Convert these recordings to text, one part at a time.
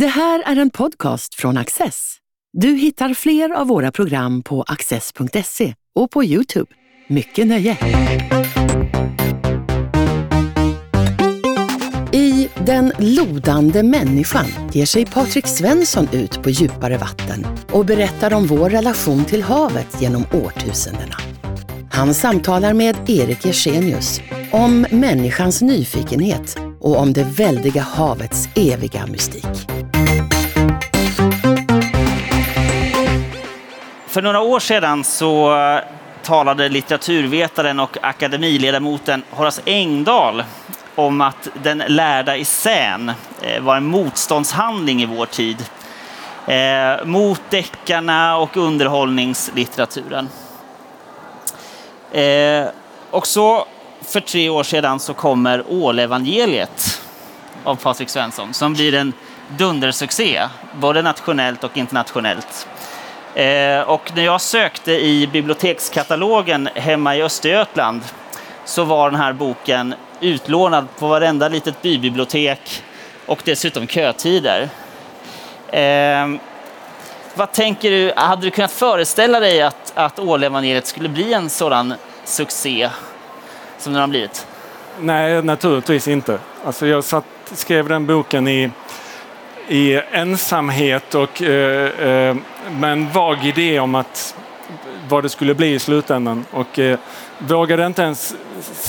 Det här är en podcast från Access. Du hittar fler av våra program på access.se och på Youtube. Mycket nöje! I Den lodande människan ger sig Patrik Svensson ut på djupare vatten och berättar om vår relation till havet genom årtusendena. Han samtalar med Erik Ersenius om människans nyfikenhet och om det väldiga havets eviga mystik. För några år sedan så eh, talade litteraturvetaren och akademiledamoten Horace Engdahl om att den lärda essän eh, var en motståndshandling i vår tid eh, mot deckarna och underhållningslitteraturen. Eh, och så för tre år sedan så kommer Ålevangeliet av Patrik Svensson som blir en dundersuccé, både nationellt och internationellt. Eh, och när jag sökte i bibliotekskatalogen hemma i Östergötland så var den här boken utlånad på varenda litet bybibliotek och dessutom kötider. Eh, vad tänker du, hade du kunnat föreställa dig att, att Ålevangeliet skulle bli en sådan succé som den har blivit? Nej, naturligtvis inte. Alltså jag satt, skrev den boken i, i ensamhet och eh, eh, med en vag idé om att vad det skulle bli i slutändan. Och eh, vågade inte ens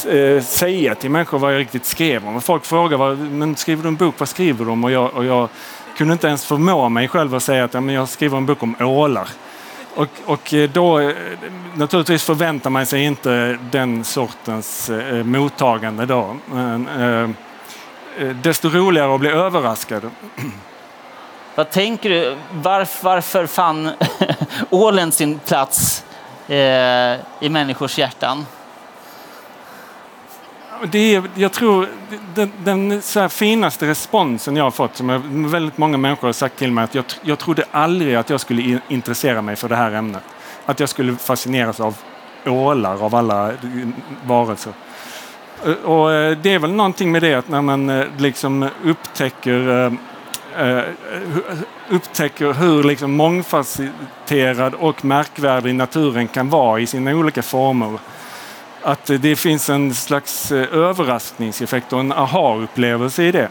eh, säga till människor vad jag riktigt skrev om. Folk frågade, vad, men skriver du en bok, vad skriver du om? Och jag, och jag kunde inte ens förmå mig själv att säga att ja, men jag skriver en bok om ålar. Och, och eh, då eh, naturligtvis förväntar man sig inte den sortens eh, eh mottagande då. Men, eh, desto roligare att bli överraskad. Vad tänker du? Varför, varför fann ålen sin plats eh, i människors hjärtan? Det är, jag tror den, den så finaste responsen jag har fått, som väldigt många människor har sagt till mig, att jag, jag trodde aldrig att jag skulle intressera mig för det här ämnet. Att jag skulle fascineras av ålar av alla varelser. Eh, och eh, det är väl någonting med det att när man eh, liksom upptäcker upptäcker hur liksom mångfacetterad och märkvärdig naturen kan vara i sina olika former att det finns en slags eh, överraskningseffekt och en aha-upplevelse i det.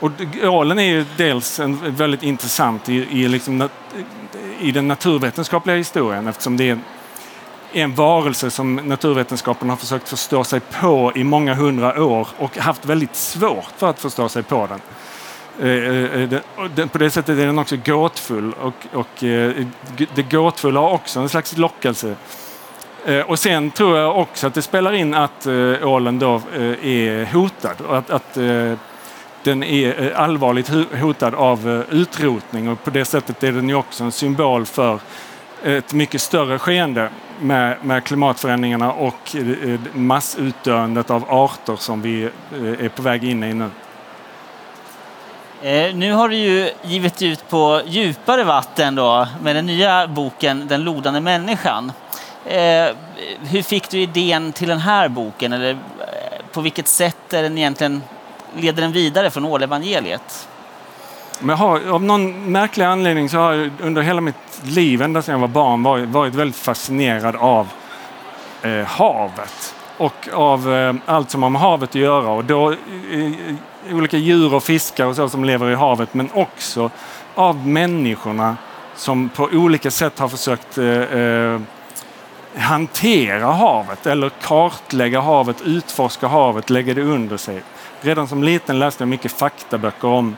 Och ålen är ju dels en, väldigt intressant i, i, liksom, i den naturvetenskapliga historien eftersom det är en varelse som naturvetenskapen har försökt förstå sig på i många hundra år och haft väldigt svårt för att förstå sig på den. Eh, eh, på det sättet är den också gåtfull och, och det gåtfulla har också en slags lockelse Eh, och sen tror jag också att det spelar in att eh, ålen då eh, är hotad och att, att eh, den är eh, allvarligt hotad av utrotning och på det sättet är den ju också en symbol för ett mycket större skeende med, med klimatförändringarna och massutdöendet av arter som vi är på väg in i nu. nu har du ju givit ut på djupare vatten då med den nya boken Den lodande människan. Eh, hur fick du idén till den här boken? Eller eh, på vilket sätt är den egentligen, leder den vidare från Ålevangeliet? Men har, av någon märklig anledning så har jag under hela mitt liv, ända sedan jag var barn, varit, varit väldigt fascinerad av eh, havet och av eh, allt som har med havet att göra. Och då, eh, olika djur och fiskar och så som lever i havet, men också av människorna som på olika sätt har försökt eh, eh hantera havet eller kartlägga havet, utforska havet, lägga det under sig. Redan som liten läste jag mycket faktaböcker om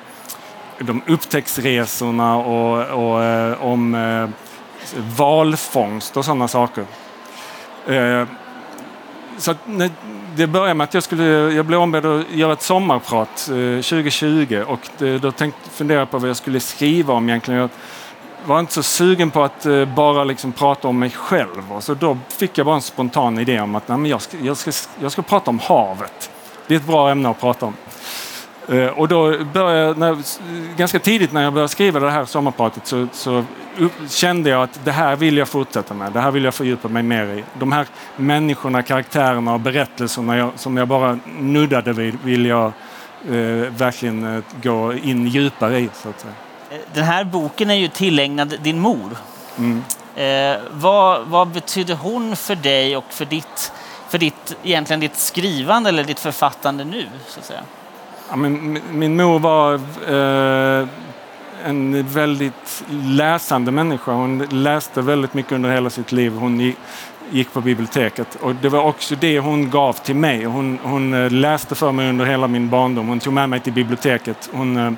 de upptäcktsresorna och, och eh, om eh, valfångst och sådana saker. Eh, så när det började med att jag, skulle, jag blev ombedd att göra ett sommarprat eh, 2020 och det, då tänkte, funderade jag på vad jag skulle skriva om egentligen. Jag, var inte så sugen på att eh, bara liksom prata om mig själv. Och så då fick jag bara en spontan idé om att nej, men jag, ska, jag, ska, jag ska prata om havet. Det är ett bra ämne att prata om. Eh, och då började när, ganska tidigt när jag började skriva det här sommarpratet så, så upp, kände jag att det här vill jag fortsätta med. Det här vill jag fördjupa mig mer i. De här människorna, karaktärerna och berättelserna jag, som jag bara nuddade vid vill jag eh, verkligen eh, gå in djupare i. Så att säga. Den här boken är ju tillägnad din mor. Mm. Eh, vad, vad betydde hon för dig och för ditt, för ditt, egentligen ditt skrivande eller ditt författande nu? Så att säga? Ja, men, min mor var eh, en väldigt läsande människa. Hon läste väldigt mycket under hela sitt liv. Hon gick på biblioteket och det var också det hon gav till mig. Hon, hon eh, läste för mig under hela min barndom. Hon tog med mig till biblioteket. Hon eh,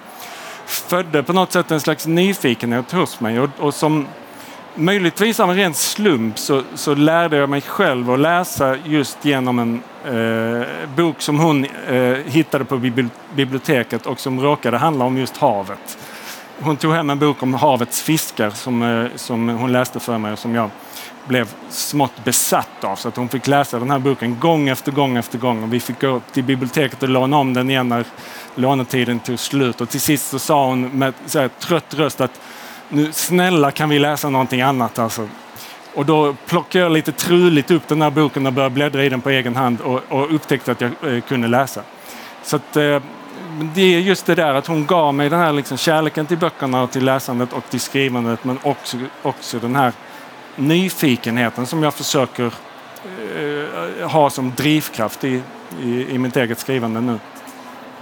födde på något sätt en slags nyfikenhet hos mig och, och som möjligtvis av en ren slump så, så, lärde jag mig själv att läsa just genom en eh, bok som hon eh, hittade på biblioteket och som råkade handla om just havet. Hon tog hem en bok om havets fiskar som, eh, som hon läste för mig och som jag blev smått besatt av. Så att hon fick läsa den här boken gång efter gång efter gång. Och vi fick gå till biblioteket och låna om den igen när lånetiden tog slut. Och till sist så sa hon med så här, trött röst att nu snälla kan vi läsa någonting annat alltså. Och då plockade jag lite truligt upp den här boken och började bläddra i den på egen hand och, och upptäckte att jag eh, kunde läsa. Så att, eh, det är just det där att hon gav mig den här liksom kärleken till böckerna och till läsandet och till skrivandet men också, också den här nyfikenheten som jag försöker eh, ha som drivkraft i, i, i mitt eget skrivande nu.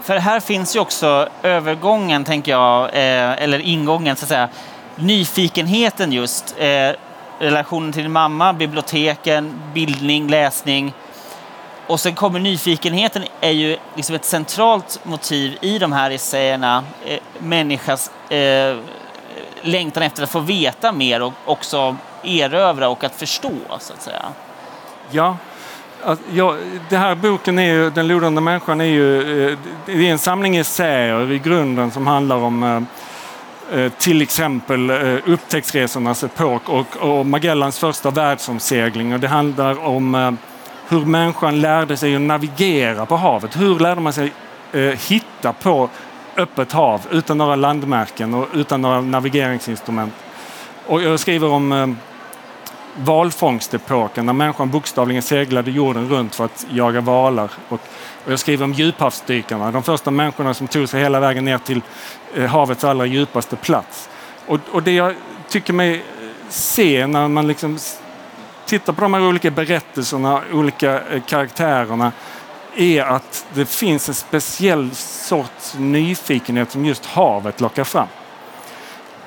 För här finns ju också övergången, tänker jag, eh, eller ingången så att säga, nyfikenheten just, eh, relationen till din mamma, biblioteken, bildning, läsning. Och sen kommer nyfikenheten, är ju liksom ett centralt motiv i de här essäerna. Eh, människas eh, längtan efter att få veta mer och också erövra och att förstå, så att säga. Ja, Ja, den här boken, är ju, Den lodande människan, är ju eh, det är en samling essäer i grunden som handlar om eh, eh, till exempel upptäcktsresornas epok och, och Magellans första världsomsegling. Och det handlar om hur människan lärde sig att navigera på havet. Hur lärde man sig eh, hitta på öppet hav utan några landmärken och utan några navigeringsinstrument. Och jag skriver om eh, valfångstepoken när människan bokstavligen seglade jorden runt för att jaga valar. Och, och jag skriver om djuphavsdykarna, de första människorna som tog sig hela vägen ner till eh, havets allra djupaste plats. Och, och det jag tycker mig eh, se när man liksom tittar på de här olika berättelserna, olika eh, karaktärerna, är att det finns en speciell sorts nyfikenhet som just havet lockar fram.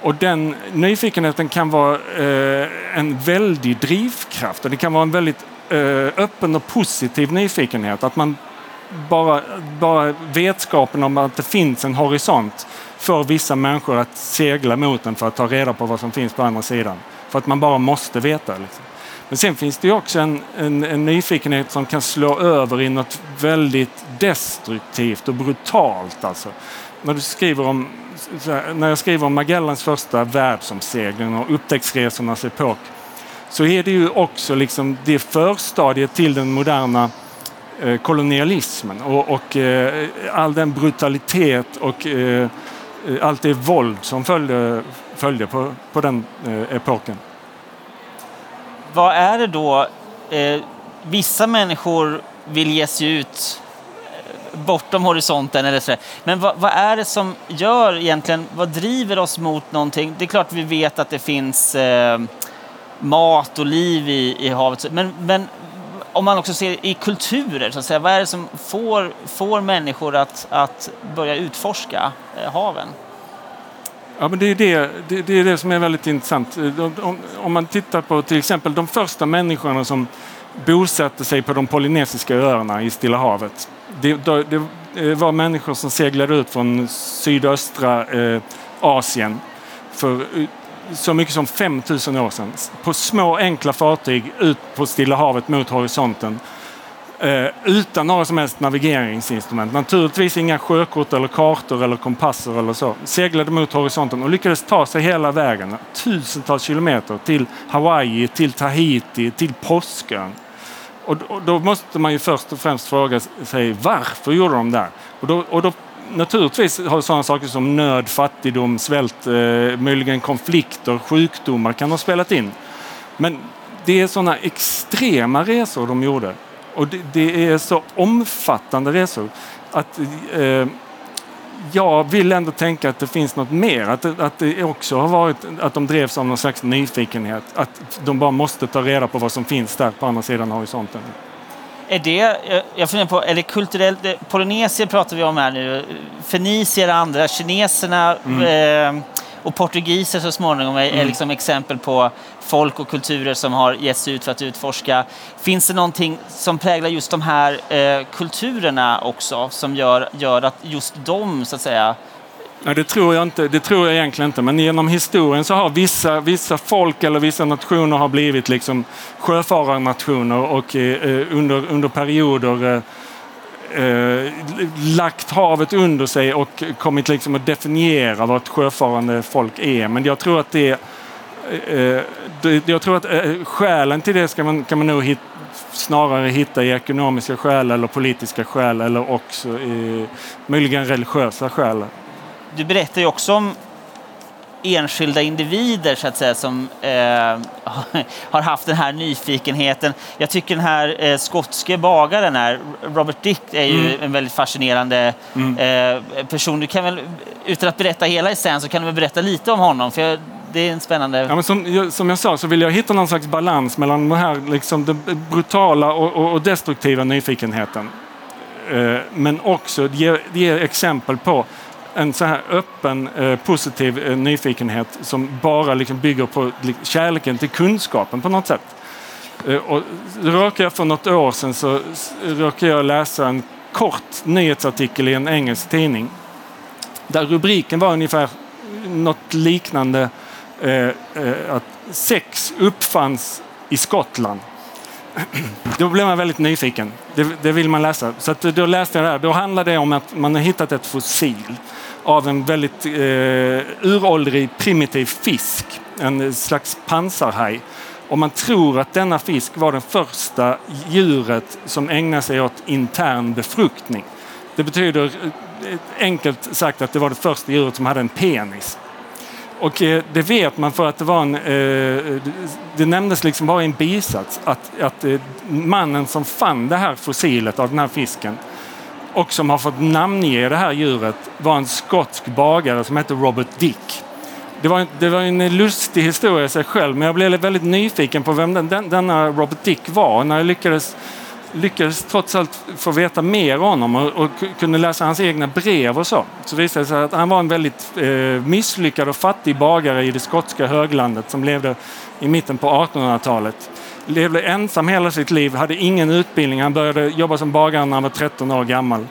Och den nyfikenheten kan vara eh, en väldig drivkraft och det kan vara en väldigt eh, öppen och positiv nyfikenhet. Att man bara, bara vetskapen om att det finns en horisont får vissa människor att segla mot den för att ta reda på vad som finns på andra sidan. För att man bara måste veta. Liksom. Men sen finns det också en, en, en, nyfikenhet som kan slå över i något väldigt destruktivt och brutalt. Alltså. När du skriver om när jag skriver om Magellans första världsomsegling och upptäcktsresornas epok så är det ju också liksom det förstadiet till den moderna eh, kolonialismen och, och eh, all den brutalitet och eh, allt det våld som följde, följde på, på den epoken. Vad är det då? Eh, vissa människor vill ge sig ut eh, bortom horisonten. Eller så. Men vad, vad, är det som gör egentligen, vad driver oss mot någonting? Det är klart vi vet att det finns eh, mat och liv i, i havet, men, men om man också ser i kulturer, så att säga, vad är det som får, får människor att, att börja utforska eh, haven? Ja, men det, är det, det, det, är det som är väldigt intressant. Eh, om, om, man tittar på till exempel de första människorna som bosatte sig på de polynesiska öarna i Stilla havet det, det, eh, var människor som seglade ut från sydöstra eh, Asien för eh, så mycket som 5000 år sedan. På små enkla fartyg ut på Stilla havet mot horisonten. Eh, utan några som helst navigeringsinstrument. Naturligtvis inga sjökort eller kartor eller kompasser eller så. Seglade mot horisonten och lyckades ta sig hela vägen, tusentals kilometer, till Hawaii, till Tahiti, till Påskön. Och, då måste man ju först och främst fråga sig varför gjorde de det? Och då, och då naturligtvis har sådana saker som nöd, fattigdom, svält, eh, möjligen konflikter, sjukdomar kan ha spelat in. Men det är sådana extrema resor de gjorde. Och det, det är så omfattande resor att eh, jag vill ändå tänka att det finns något mer. Att, att det också har varit att de drevs av någon slags nyfikenhet. Att de bara måste ta reda på vad som finns där på andra sidan horisonten. Är det, jag funderar på, är det kulturellt? Polynesier pratar vi om här nu. Fenicier, andra, kineserna mm. eh, och portugiser så småningom är, mm. är liksom exempel på folk och kulturer som har gett sig ut för att utforska. Finns det någonting som präglar just de här eh, kulturerna också som gör, gör att just de så att säga Ja, det tror jag inte. Det tror jag egentligen inte. Men genom historien så har vissa, vissa folk eller vissa nationer har blivit liksom sjöfararnationer och eh, under, under perioder eh, eh, lagt havet under sig och kommit liksom att definiera vad ett sjöfarande folk är. Men jag tror att det, eh, det jag tror att eh, skälen till det ska man, kan man nog hit, snarare hitta i ekonomiska skäl eller politiska skäl eller också i, möjligen religiösa skäl du berättar ju också om enskilda individer så att säga som eh, har haft den här nyfikenheten. Jag tycker den här eh, skotske bagaren här, Robert Dick, är ju mm. en väldigt fascinerande mm. eh, person. Du kan väl, utan att berätta hela scenen, så kan du väl berätta lite om honom? För jag, det är en spännande... Ja, men som, som jag sa så vill jag hitta någon slags balans mellan den här liksom, den brutala och, och, och destruktiva nyfikenheten. Eh, men också ge, ge exempel på en så här öppen, eh, positiv eh, nyfikenhet som bara liksom bygger på kärleken till kunskapen på något sätt. Eh, och råkade jag för något år sedan så råkade jag läsa en kort nyhetsartikel i en engelsk tidning där rubriken var ungefär något liknande att sex uppfanns i Skottland. Då blev man väldigt nyfiken. Det, det, vill man läsa. Så då läste jag det här. Då handlade det om att man har hittat ett fossil av en väldigt eh, uråldrig primitiv fisk, en slags pansarhaj. Och man tror att denna fisk var det första djuret som ägnade sig åt intern befruktning. Det betyder eh, enkelt sagt att det var det första djuret som hade en penis. Och eh, det vet man för att det var en... Eh, det nämndes liksom bara i en bisats att, att eh, mannen som fann det här fossilet av den här fisken och som har fått namnge det här djuret var en skotsk bagare som hette Robert Dick. Det var, det var en lustig historia i sig själv men jag blev väldigt nyfiken på vem den, den, denna Robert Dick var. När jag lyckades, lyckades trots allt få veta mer om honom och, och kunde läsa hans egna brev och så. Så visade det sig att han var en väldigt eh, misslyckad och fattig bagare i det skotska höglandet som levde i mitten på 1800-talet levde ensam hela sitt liv, hade ingen utbildning. Han började jobba som bagare när han var 13 år gammal.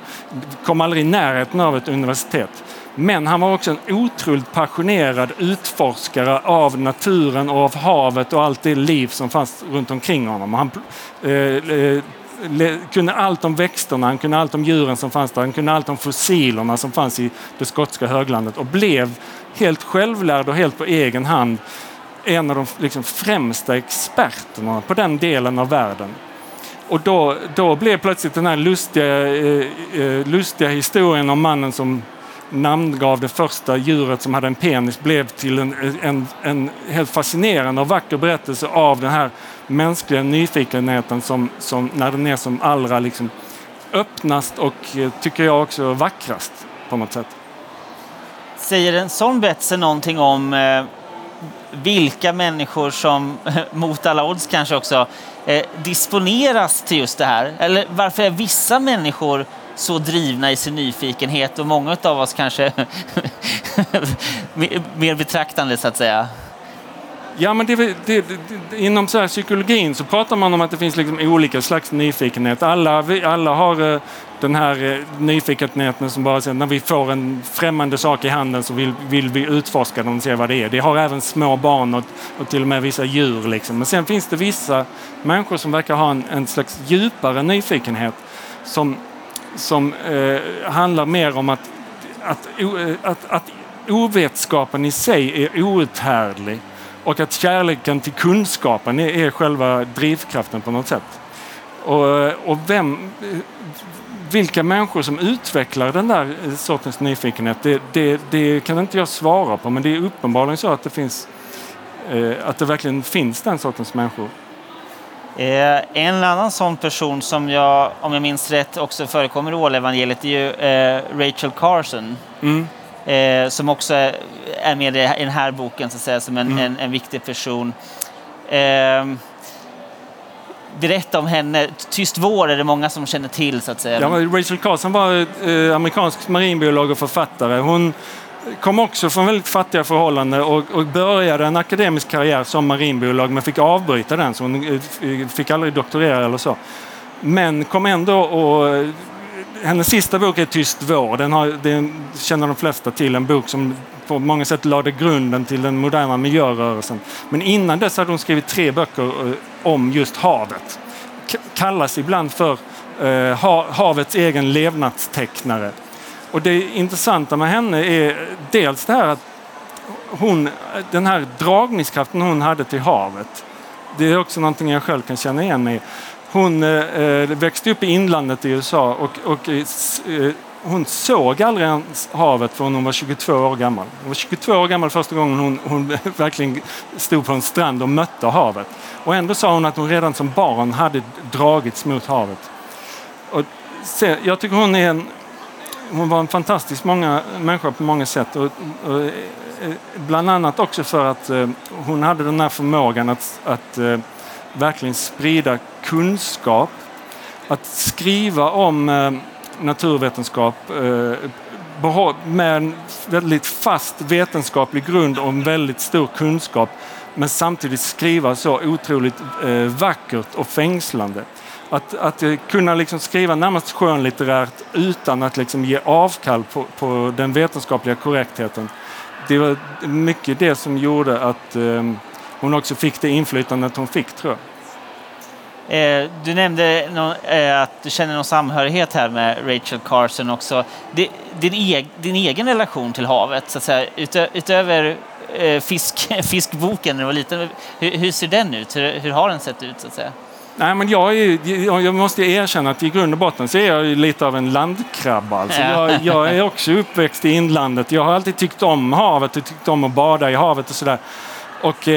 Kom aldrig i närheten av ett universitet. Men han var också en otroligt passionerad utforskare av naturen och av havet och allt det liv som fanns runt omkring honom. Han eh, eh kunde allt om växterna, han kunde allt om djuren som fanns där, han kunde allt om fossilerna som fanns i det skotska höglandet och blev helt självlärd och helt på egen hand en av de liksom främsta experterna på den delen av världen. Och då, då blev plötsligt den här lustiga, eh, eh, lustiga historien om mannen som namngav det första djuret som hade en penis blev till en, en, en helt fascinerande och vacker berättelse av den här mänskliga nyfikenheten som, som när den är som allra liksom öppnast och, eh, tycker jag, också vackrast på något sätt. Säger en sån berättelse någonting om eh, vilka människor som, mot alla odds kanske också, eh, disponeras till just det här? Eller varför är vissa människor så drivna i sin nyfikenhet och många av oss kanske mer betraktande så att säga? Ja, men det, det, det, inom så psykologin så pratar man om att det finns liksom olika slags nyfikenhet. Alla, vi, alla har eh, den här eh, nyfikenheten som bara säger när vi får en främmande sak i handen så vill, vill vi utforska den och se vad det är. Det har även små barn och, och till och med vissa djur. Liksom. Men sen finns det vissa människor som verkar ha en, en slags djupare nyfikenhet som, som eh, handlar mer om att, att, eh, att, att ovetskapen i sig är outhärdlig och att kärleken till kunskapen är, är själva drivkraften på något sätt. Och, och vem, vilka människor som utvecklar den där sortens nyfikenhet, det, det, det, kan inte jag svara på. Men det är uppenbarligen så att det finns, eh, att det verkligen finns den sortens människor. Eh, en annan sån person som jag, om jag minns rätt, också förekommer i Ålevangeliet är ju eh, Rachel Carson. Mm. Eh, som också är, är med i den här boken så att säga, som en, Mm. en, en viktig person. Eh, berätta om henne. Tyst vår är det många som känner till så att säga. Ja, Rachel Carson var eh, amerikansk marinbiolog och författare. Hon kom också från väldigt fattiga förhållanden och, och började en akademisk karriär som marinbiolog men fick avbryta den så hon eh, fick aldrig doktorera eller så. Men kom ändå och eh, hennes sista bok är Tyst vår. Den, har, den känner de flesta till. En bok som på många sätt lade grunden till den moderna miljörörelsen. Men innan dess hade hon skrivit tre böcker eh, om just havet. K- kallas ibland för eh, havets egen levnadstecknare. Och det intressanta med henne är dels det här att hon, den här dragningskraften hon hade till havet. Det är också någonting jag själv kan känna igen mig i. Hon eh, eh växte upp i inlandet i USA och, och eh, hon såg aldrig ens havet förrän hon var 22 år gammal. Hon var 22 år gammal första gången hon, hon verkligen stod på en strand och mötte havet. Och ändå sa hon att hon redan som barn hade dragits mot havet. Och se, jag tycker hon är en, hon var en fantastisk många, människa på många sätt. Och, och, eh, bland annat också för att eh, hon hade den här förmågan att, att eh, verkligen sprida kunskap. Att skriva om eh, naturvetenskap eh, med en väldigt fast vetenskaplig grund och en väldigt stor kunskap. Men samtidigt skriva så otroligt eh, vackert och fängslande. Att, att eh, kunna liksom skriva närmast skönlitterärt utan att liksom ge avkall på, på den vetenskapliga korrektheten. Det var mycket det som gjorde att eh, hon också fick det inflytandet hon fick, tror jag. Eh, du nämnde eh, att du känner någon samhörighet här med Rachel Carson också. Din, eg, din egen relation till havet, så att säga, utö, utöver eh, fisk, fiskboken när du var liten, hur, hur ser den ut? Hur, hur har den sett ut? Så att säga? Nej, men jag, är, jag måste erkänna att i grund och botten så är jag lite av en landkrabba. Alltså Ja. jag, jag är också uppväxt i inlandet. Jag har alltid tyckt om havet och tyckt om att bada i havet och sådär. Och,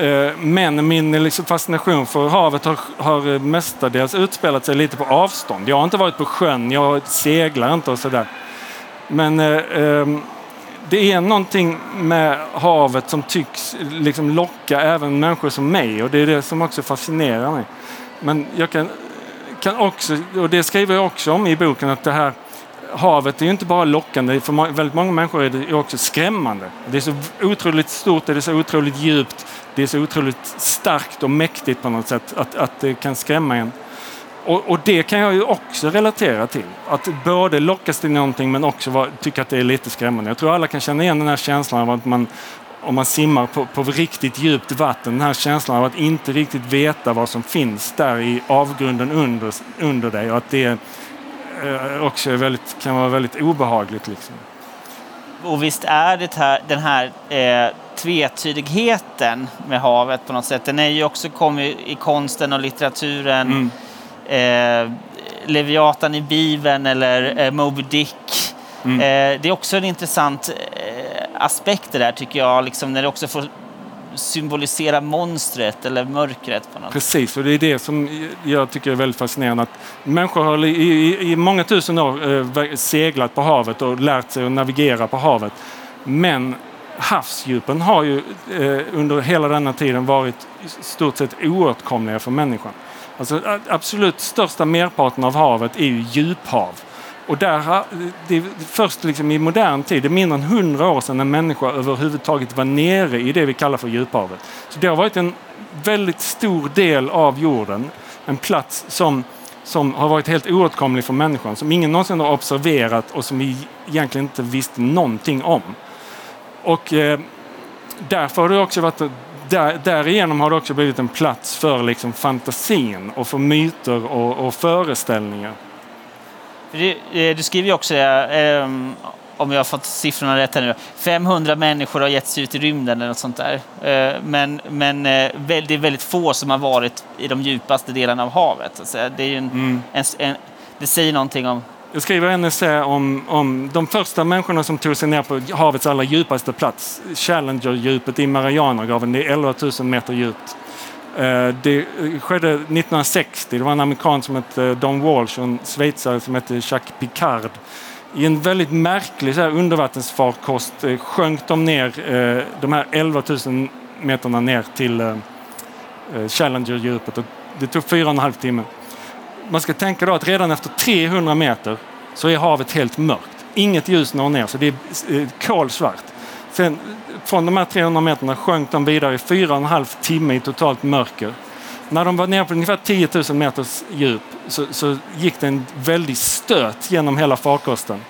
Eh, men min liksom fascination för havet har, har mestadels utspelat sig lite på avstånd. Jag har inte varit på sjön, jag seglar inte och sådär. Men eh, ehm, det är någonting med havet som tycks liksom locka även människor som mig och det är det som också fascinerar mig. Men jag kan, kan också, och det skriver jag också om i boken, att det här havet är ju inte bara lockande, för väldigt många människor är det också skrämmande. Det är så otroligt stort, det är så otroligt djupt, det är så otroligt starkt och mäktigt på något sätt att, att det kan skrämma en. Och, och det kan jag ju också relatera till. Att både lockas till någonting men också tycka att det är lite skrämmande. Jag tror alla kan känna igen den här känslan av att man om man simmar på, på riktigt djupt vatten, den här känslan av att inte riktigt veta vad som finns där i avgrunden under, under dig och att det eh, också är väldigt, kan vara väldigt obehagligt. Liksom. Och visst är det här, den här eh, tvetydigheten med havet på något sätt. Den är ju också kommit i konsten och litteraturen. Mm. Eh, Leviatan i Bibeln eller eh, Moby Dick. Mm. Eh, det är också en intressant eh, aspekt det där tycker jag, liksom när det också får symbolisera monstret eller mörkret på något Precis, och det är det som jag tycker är väldigt fascinerande. Att människor har i, i, i många tusen år eh, seglat på havet och lärt sig att navigera på havet. Men havsdjupen har ju eh, under hela denna tiden varit i stort sett oåtkomliga för människan. Alltså, absolut största merparten av havet är ju djuphav. Och där det är först liksom i modern tid, det är mindre än hundra år sedan en människa överhuvudtaget var nere i det vi kallar för djuphavet. Så det har varit en väldigt stor del av jorden, en plats som, som har varit helt oåtkomlig för människan, som ingen någonsin har observerat och som vi egentligen inte visste någonting om. Och eh, därför har det också varit där, därigenom har det också blivit en plats för liksom fantasin och för myter och, och föreställningar. För det- eh, Du skriver ju också, eh, om jag har fått siffrorna rätt här nu, 500 människor har gett sig ut i rymden eller något sånt där. Eh, Men, men eh, det är väldigt få som har varit i de djupaste delarna av havet. Det, är ju en, Mm. en, en, det säger någonting om... Jag skriver en essä om, om de första människorna som tog sig ner på havets allra djupaste plats. Challenger-djupet i Marianergraven. Det är 11 000 meter djupt. Eh, det skedde 1960. Det var en amerikan som hette eh, Don Walsh och en schweizare som hette Jacques Picard. I en väldigt märklig så här, undervattensfarkost eh, sjönk de ner de här 11 000 meterna ner till Challenger-djupet. Det tog fyra och en halv timme. Man ska tänka då att redan efter 300 meter så är havet helt mörkt. Inget ljus når ner, så det är eh, kolsvart. Sen, från de här 300 meterna sjönk de vidare i fyra och en halv timme i totalt mörker. När de var nere på ungefär 10 000 meters djup så, så gick det en väldig stöt genom hela farkosten.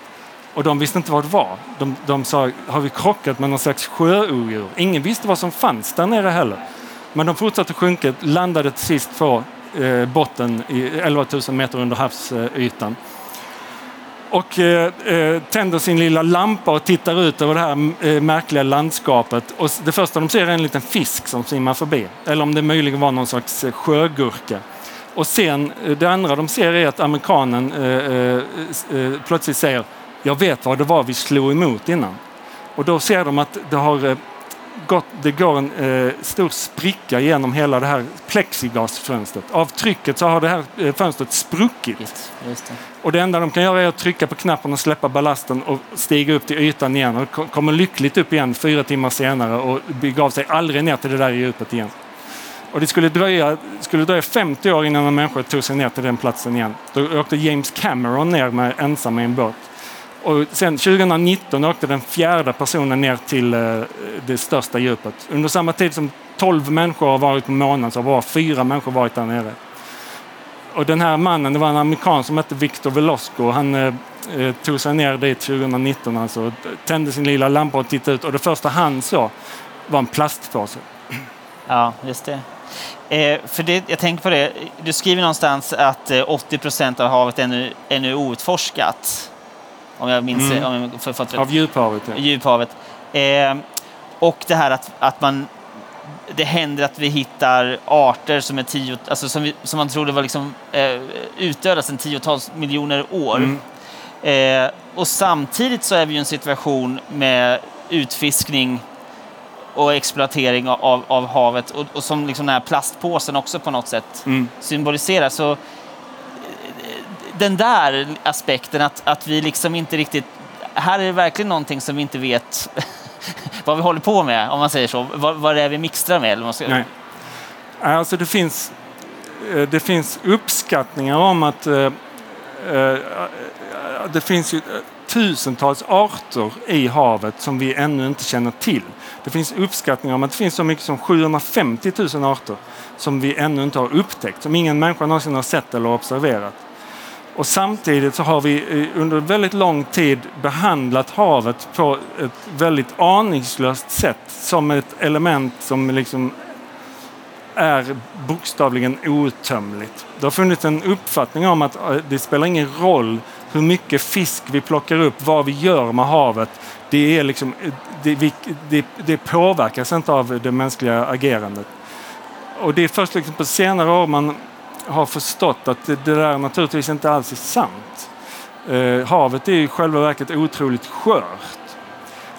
Och de visste inte vad det var. De, de sa, har vi krockat med någon slags sjöodjur? Ingen visste vad som fanns där nere heller. Men de fortsatte sjunka, landade till sist på eh, botten i 11 000 meter under havsytan. Eh, och eh, tänder sin lilla lampa och tittar ut över det här eh, märkliga landskapet. Och det första de ser är en liten fisk som simmar förbi. Eller om det möjligen var någon slags eh, sjögurka. Och sen eh, det andra de ser är att amerikanen eh, eh, plötsligt säger Jag vet vad det var vi slog emot innan. Och då ser de att det har gått, det går en eh, stor spricka genom hela det här plexiglasfönstret. Av trycket så har det här eh, fönstret spruckit. Just, just det. Och det enda de kan göra är att trycka på knappen och släppa ballasten och stiga upp till ytan igen. Och kommer lyckligt upp igen fyra timmar senare och begav sig aldrig ner till det där djupet igen. Och det skulle dröja, skulle dröja 50 år innan en människa tog sig ner till den platsen igen. Då åkte James Cameron ner med, ensam i en båt. Och sen 2019 åkte den fjärde personen ner till eh, det största djupet. Under samma tid som 12 människor har varit på månen så har bara fyra människor varit där nere. Och den här mannen, det var en amerikan som hette Victor Velasco. Han eh, eh tog sig ner dit 2019 alltså, tände sin lilla lampa och tittade ut och det första han såg var en plastpåse. Ja, just det. Eh, för det, jag tänker på det, du skriver någonstans att eh, 80 procent av havet är nu, är nu outforskat. Om jag minns mm. om jag rätt. Av djuphavet. Ja. djuphavet. Eh, och det här att, att man det händer att vi hittar arter som, är tio, alltså som, vi, som man trodde var liksom, eh, utdöda sedan tiotals miljoner år. Mm. Eh, och samtidigt så är vi i en situation med utfiskning och exploatering av, av havet och, och som liksom den här plastpåsen också på något sätt mm. symboliserar. Så den där aspekten att, att vi liksom inte riktigt... Här är det verkligen någonting som vi inte vet vad vi håller på med, om man säger så. Vad, vad det är vi mixtrar med. Eller ska... Nej. Alltså det finns, eh, det finns uppskattningar om att uh, uh, det finns ju tusentals arter i havet som vi ännu inte känner till. Det finns uppskattningar om att det finns så mycket som 750 000 arter som vi ännu inte har upptäckt, som ingen människa någonsin har sett eller observerat. Och samtidigt så har vi eh, under väldigt lång tid behandlat havet på ett väldigt aningslöst sätt som ett element som liksom är bokstavligen outtömligt. Det har funnits en uppfattning om att eh, det spelar ingen roll hur mycket fisk vi plockar upp, vad vi gör med havet. Det, är liksom, eh, det, vi, det, det påverkas inte av det mänskliga agerandet. Och det är först liksom på senare år man har förstått att det, det där naturligtvis inte alls är sant. Eh, havet är i själva verket otroligt skört.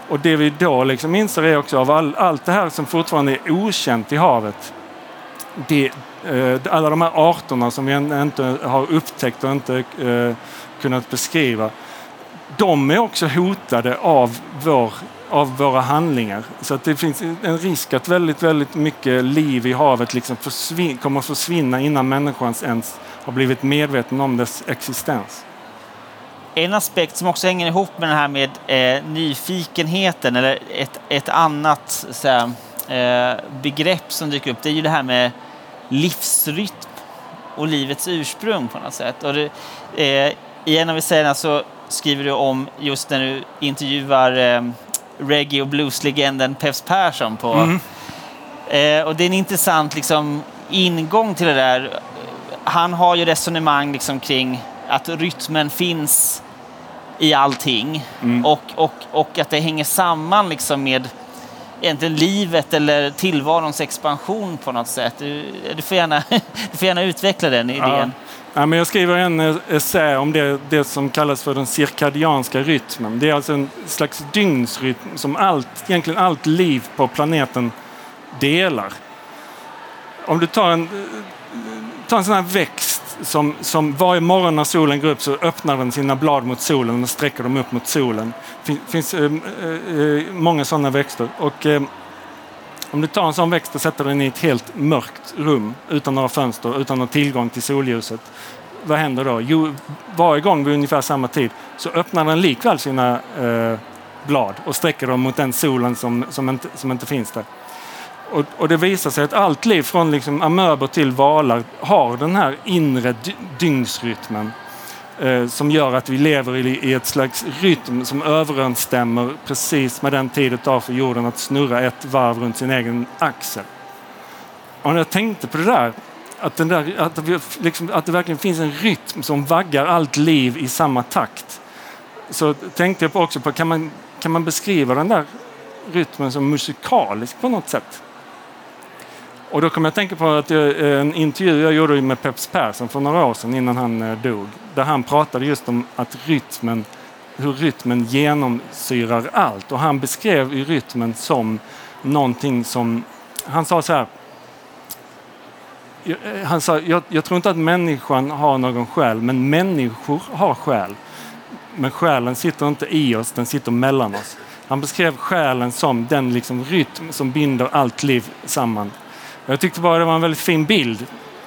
Och det vi då liksom inser är också av all, allt det här som fortfarande är okänt i havet. Det, eh, alla de här arterna som vi inte har upptäckt och inte eh, kunnat beskriva. De är också hotade av vår av våra handlingar. Så att det finns en risk att väldigt, väldigt mycket liv i havet liksom kommer att försvinna innan människan ens har blivit medveten om dess existens. En aspekt som också hänger ihop med det här med eh, nyfikenheten eller ett, ett annat såhär, eh, begrepp som dyker upp, det är ju det här med livsrytm och livets ursprung på något sätt. Och det, eh, I en av essäerna så skriver du om just när du intervjuar eh, reggae och blueslegenden Peps Persson på. Mm. Eh, och det är en intressant liksom, ingång till det där. Han har ju resonemang liksom, kring att rytmen finns i allting mm. och, och, och att det hänger samman liksom, med egentligen livet eller tillvarons expansion på något sätt. Du, du, får, gärna, du får gärna utveckla den idén. Ja. Ja, men jag skriver en essä om det, det som kallas för den cirkadianska rytmen. Det är alltså en slags dygnsrytm som allt, egentligen allt liv på planeten delar. om du tar en, tar en sån här växt som, som varje morgon när solen går upp så öppnar den sina blad mot solen och sträcker dem upp mot solen. Det finns äh, äh, många sådana växter. Och, äh, om du tar en sån växt och sätter den i ett helt mörkt rum utan några fönster, utan någon tillgång till solljuset. Vad händer då? Jo, varje gång vid ungefär samma tid så öppnar den likväl sina blad och sträcker dem mot den solen som, som, inte, som inte finns där. Och, och, det visar sig att allt liv från liksom amöber till valar har den här inre dygnsrytmen eh, som gör att vi lever i, i, ett slags rytm som överensstämmer precis med den tid det tar för jorden att snurra ett varv runt sin egen axel. Och när jag tänkte på det där, att, den där, att, det, liksom, att det verkligen finns en rytm som vaggar allt liv i samma takt. Så tänkte jag på också på, kan man, kan man beskriva den där rytmen som musikalisk på något sätt? Och då kommer jag att tänka på att jag, eh, en intervju jag gjorde med Peps Persson för några år sedan innan han eh, dog. Där han pratade just om att rytmen, hur rytmen genomsyrar allt. Och han beskrev ju rytmen som någonting som, han sa så här, eh, han sa, jag, jag tror inte att människan har någon själ, men människor har själ. Men själen sitter inte i oss, den sitter mellan oss. Han beskrev själen som den liksom rytm som binder allt liv samman. Jag tyckte bara det var en väldigt fin bild.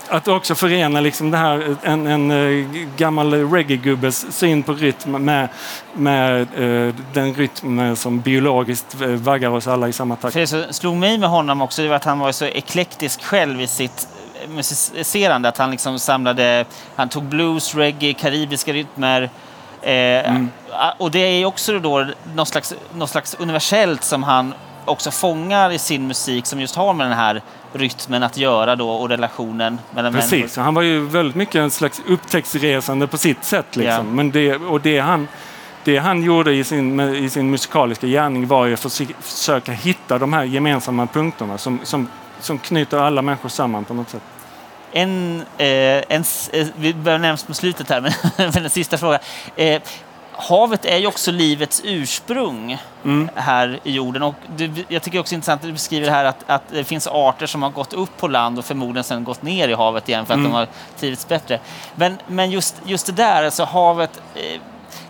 Att också förena liksom det här, en, en uh, gammal reggae-gubbes syn på rytm med, med uh, den rytm som biologiskt eh, vaggar oss alla i samma takt. det som slog mig med honom också det var att han var så eklektisk själv i sitt musicerande. Att han liksom samlade, han tog blues, reggae, karibiska rytmer. Eh, mm. Och det är också då något slags, något slags universellt som han också fångar i sin musik som just har med den här rytmen att göra då och relationen mellan Precis, människor. han var ju väldigt mycket en slags upptäcktsresande på sitt sätt. Liksom. Yeah. Men det, och det han, det han gjorde i sin, i sin musikaliska gärning var ju att försöka hitta de här gemensamma punkterna som, som, som knyter alla människor samman på något sätt. En, eh, en, eh, vi börjar närmast på slutet här, men, men en sista fråga. Eh, havet är ju också livets ursprung mm. här i jorden. Och det, jag tycker också intressant att du beskriver här att, att det finns arter som har gått upp på land och förmodligen sedan gått ner i havet igen för att mm. de har trivits bättre. Men, men just, just det där, alltså havet, eh,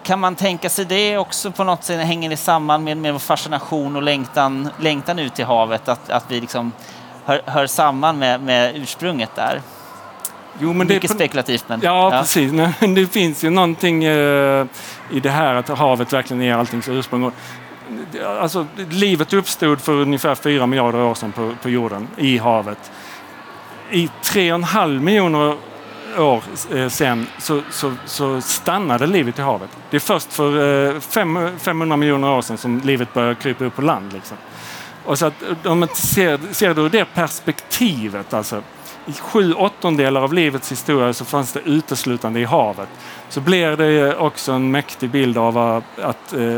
kan man tänka sig det också på något sätt, hänger det samman med, med fascination och längtan, längtan ut till havet? Att, att vi liksom hör, hör samman med, med ursprunget där? Jo, men Mycket det, spekulativt men... Ja, ja. precis. Men det finns ju någonting eh, i det här att havet verkligen är alltings ursprung. Alltså, livet uppstod för ungefär fyra miljarder år sedan på, på jorden, i havet. I tre och en halv miljoner år eh, sedan så, så, så, stannade livet i havet. Det är först för eh, fem, 500 miljoner år sedan som livet började krypa upp på land. Liksom. Och så att, om man ser, ser det ur det perspektivet, alltså, i sju åttondelar av livets historia så fanns det uteslutande i havet. Så blir det också en mäktig bild av att, eh,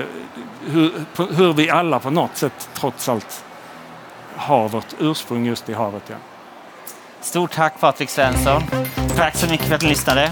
hur, hur, vi alla på något sätt trots allt har vårt ursprung just i havet. Ja. Stort tack Patrik Svensson. Tack så mycket för att ni lyssnade.